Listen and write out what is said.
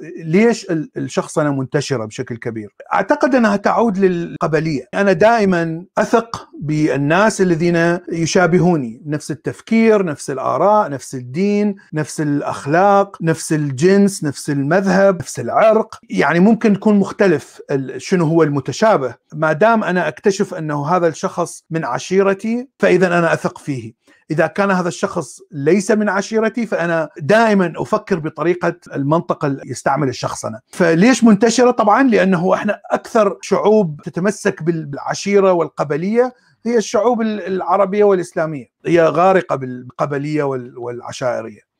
ليش الشخصنه منتشرة بشكل كبير؟ أعتقد أنها تعود للقبلية، أنا دائما أثق بالناس الذين يشابهوني، نفس التفكير، نفس الآراء، نفس الدين، نفس الأخلاق، نفس الجنس، نفس المذهب، نفس العرق، يعني ممكن يكون مختلف شنو هو المتشابه، ما دام أنا أكتشف أنه هذا الشخص من عشيرتي فإذا أنا أثق فيه. إذا كان هذا الشخص ليس من عشيرتي فأنا دائما أفكر بطريقة المنطق اللي يستعمل الشخصنه فليش منتشرة؟ طبعا لأنه إحنا أكثر شعوب تتمسك بالعشيرة والقبلية. هي الشعوب العربية والإسلامية. هي غارقة بالقبلية والعشائرية.